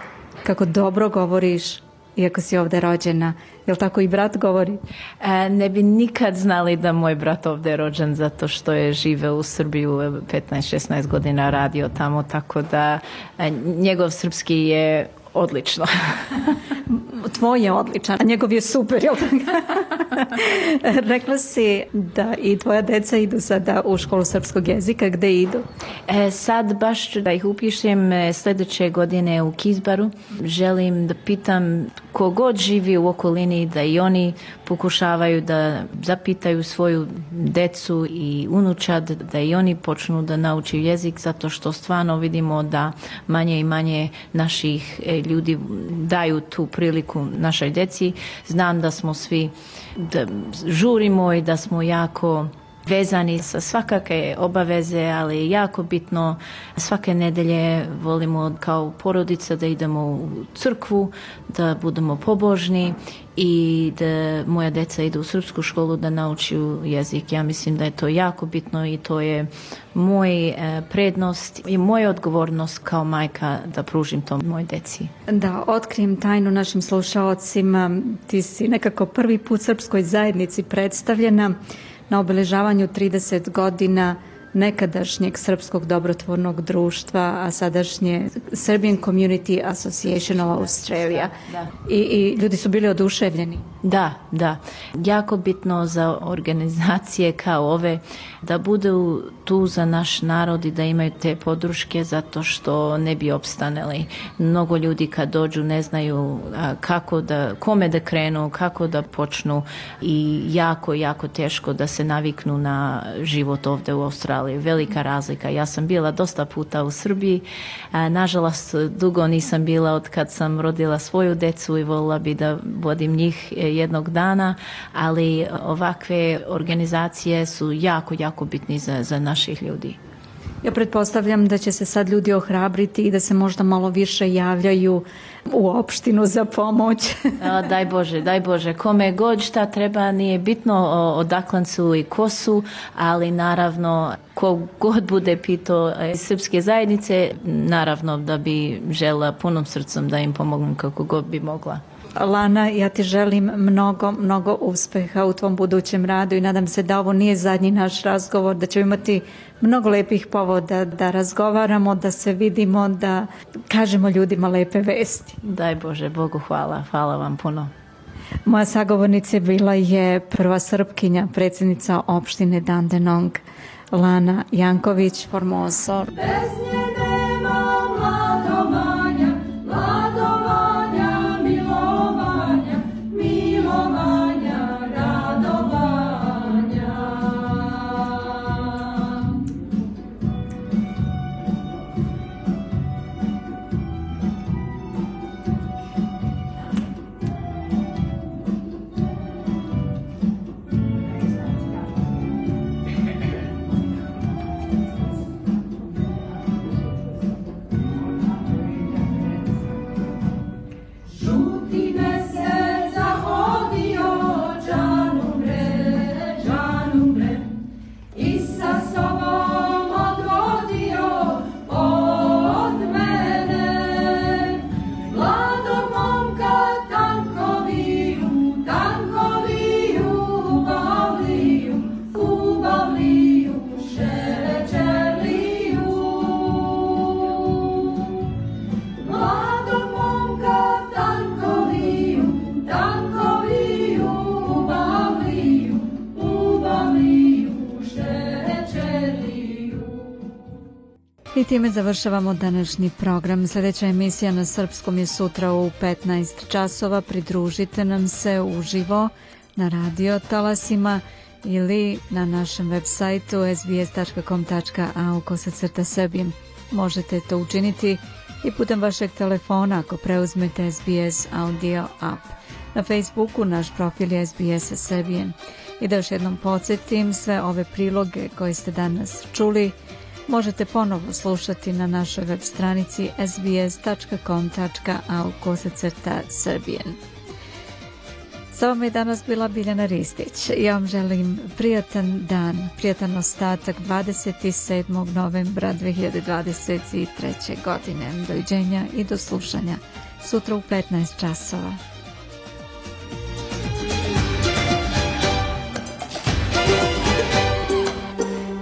K: kako dobro govoriš iako si ovde rođena. Je li tako i brat govori?
L: E, ne bi nikad znali da moj brat ovde je rođen zato što je žive u Srbiju 15-16 e, godina radio tamo, tako da e, njegov srpski je odlično.
K: *laughs* Tvoj je odličan, a njegov je super, jel tako? *laughs* Rekla si da i tvoja deca idu sada u školu srpskog jezika, gde idu?
L: E, sad baš ću da ih upišem e, sledeće godine u Kizbaru. Želim da pitam kogod živi u okolini da i oni pokušavaju da zapitaju svoju decu i unučad da i oni počnu da nauči jezik zato što stvarno vidimo da manje i manje naših e, ljudi daju tu priliku našoj deci. Znam da smo svi da žurimo i da smo jako vezani sa svakake obaveze, ali jako bitno svake nedelje volimo kao porodica da idemo u crkvu, da budemo pobožni i da moja deca idu u srpsku školu da nauču jezik. Ja mislim da je to jako bitno i to je moj e, prednost i moja odgovornost kao majka da pružim to moj deci.
K: Da, otkrijem tajnu našim slušaocima. Ti si nekako prvi put srpskoj zajednici predstavljena na obeležavanju 30 godina nekadašnjeg Srpskog dobrotvornog društva, a sadašnje Serbian Community Association of da, da, Australia. Da, I, I ljudi su bili oduševljeni.
L: Da, da. Jako bitno za organizacije kao ove da bude tu za naš narod i da imaju te podruške zato što ne bi opstaneli. Mnogo ljudi kad dođu ne znaju kako da, kome da krenu, kako da počnu i jako, jako teško da se naviknu na život ovde u Australiji ali velika razlika. Ja sam bila dosta puta u Srbiji, nažalost dugo nisam bila od kad sam rodila svoju decu i volila bi da vodim njih e, jednog dana, ali ovakve organizacije su jako, jako bitni za, za naših ljudi.
K: Ja pretpostavljam da će se sad ljudi ohrabriti i da se možda malo više javljaju u opštinu za pomoć.
L: *laughs* A, daj Bože, daj Bože. Kome god šta treba, nije bitno odaklancu i kosu, ali naravno ko god bude pitao e, srpske zajednice, naravno da bi žela punom srcom da im pomognem kako god bi mogla.
K: Lana, ja ti želim mnogo, mnogo uspeha u tvom budućem radu i nadam se da ovo nije zadnji naš razgovor, da ćemo imati mnogo lepih povoda da razgovaramo, da se vidimo, da kažemo ljudima lepe vesti.
L: Daj Bože, Bogu hvala. Hvala vam puno.
K: Moja sagovornica bila je prva srpkinja, predsednica opštine Dandenong, Lana Janković Formoso. Bez njene time završavamo današnji program. Sljedeća emisija na Srpskom je sutra u 15 časova. Pridružite nam se uživo na radio talasima ili na našem web sajtu sbs.com.au crta srbim. Možete to učiniti i putem vašeg telefona ako preuzmete SBS Audio app. Na Facebooku naš profil je SBS Serbian. I da još jednom podsjetim sve ove priloge koje ste danas čuli – možete ponovo slušati na našoj web stranici sbs.com.au kosacrta srbijen. Sa vama je danas bila Biljana Ristić. Ja vam želim prijatan dan, prijatan ostatak 27. novembra 2023. godine. Doviđenja i do slušanja sutra u 15 časova.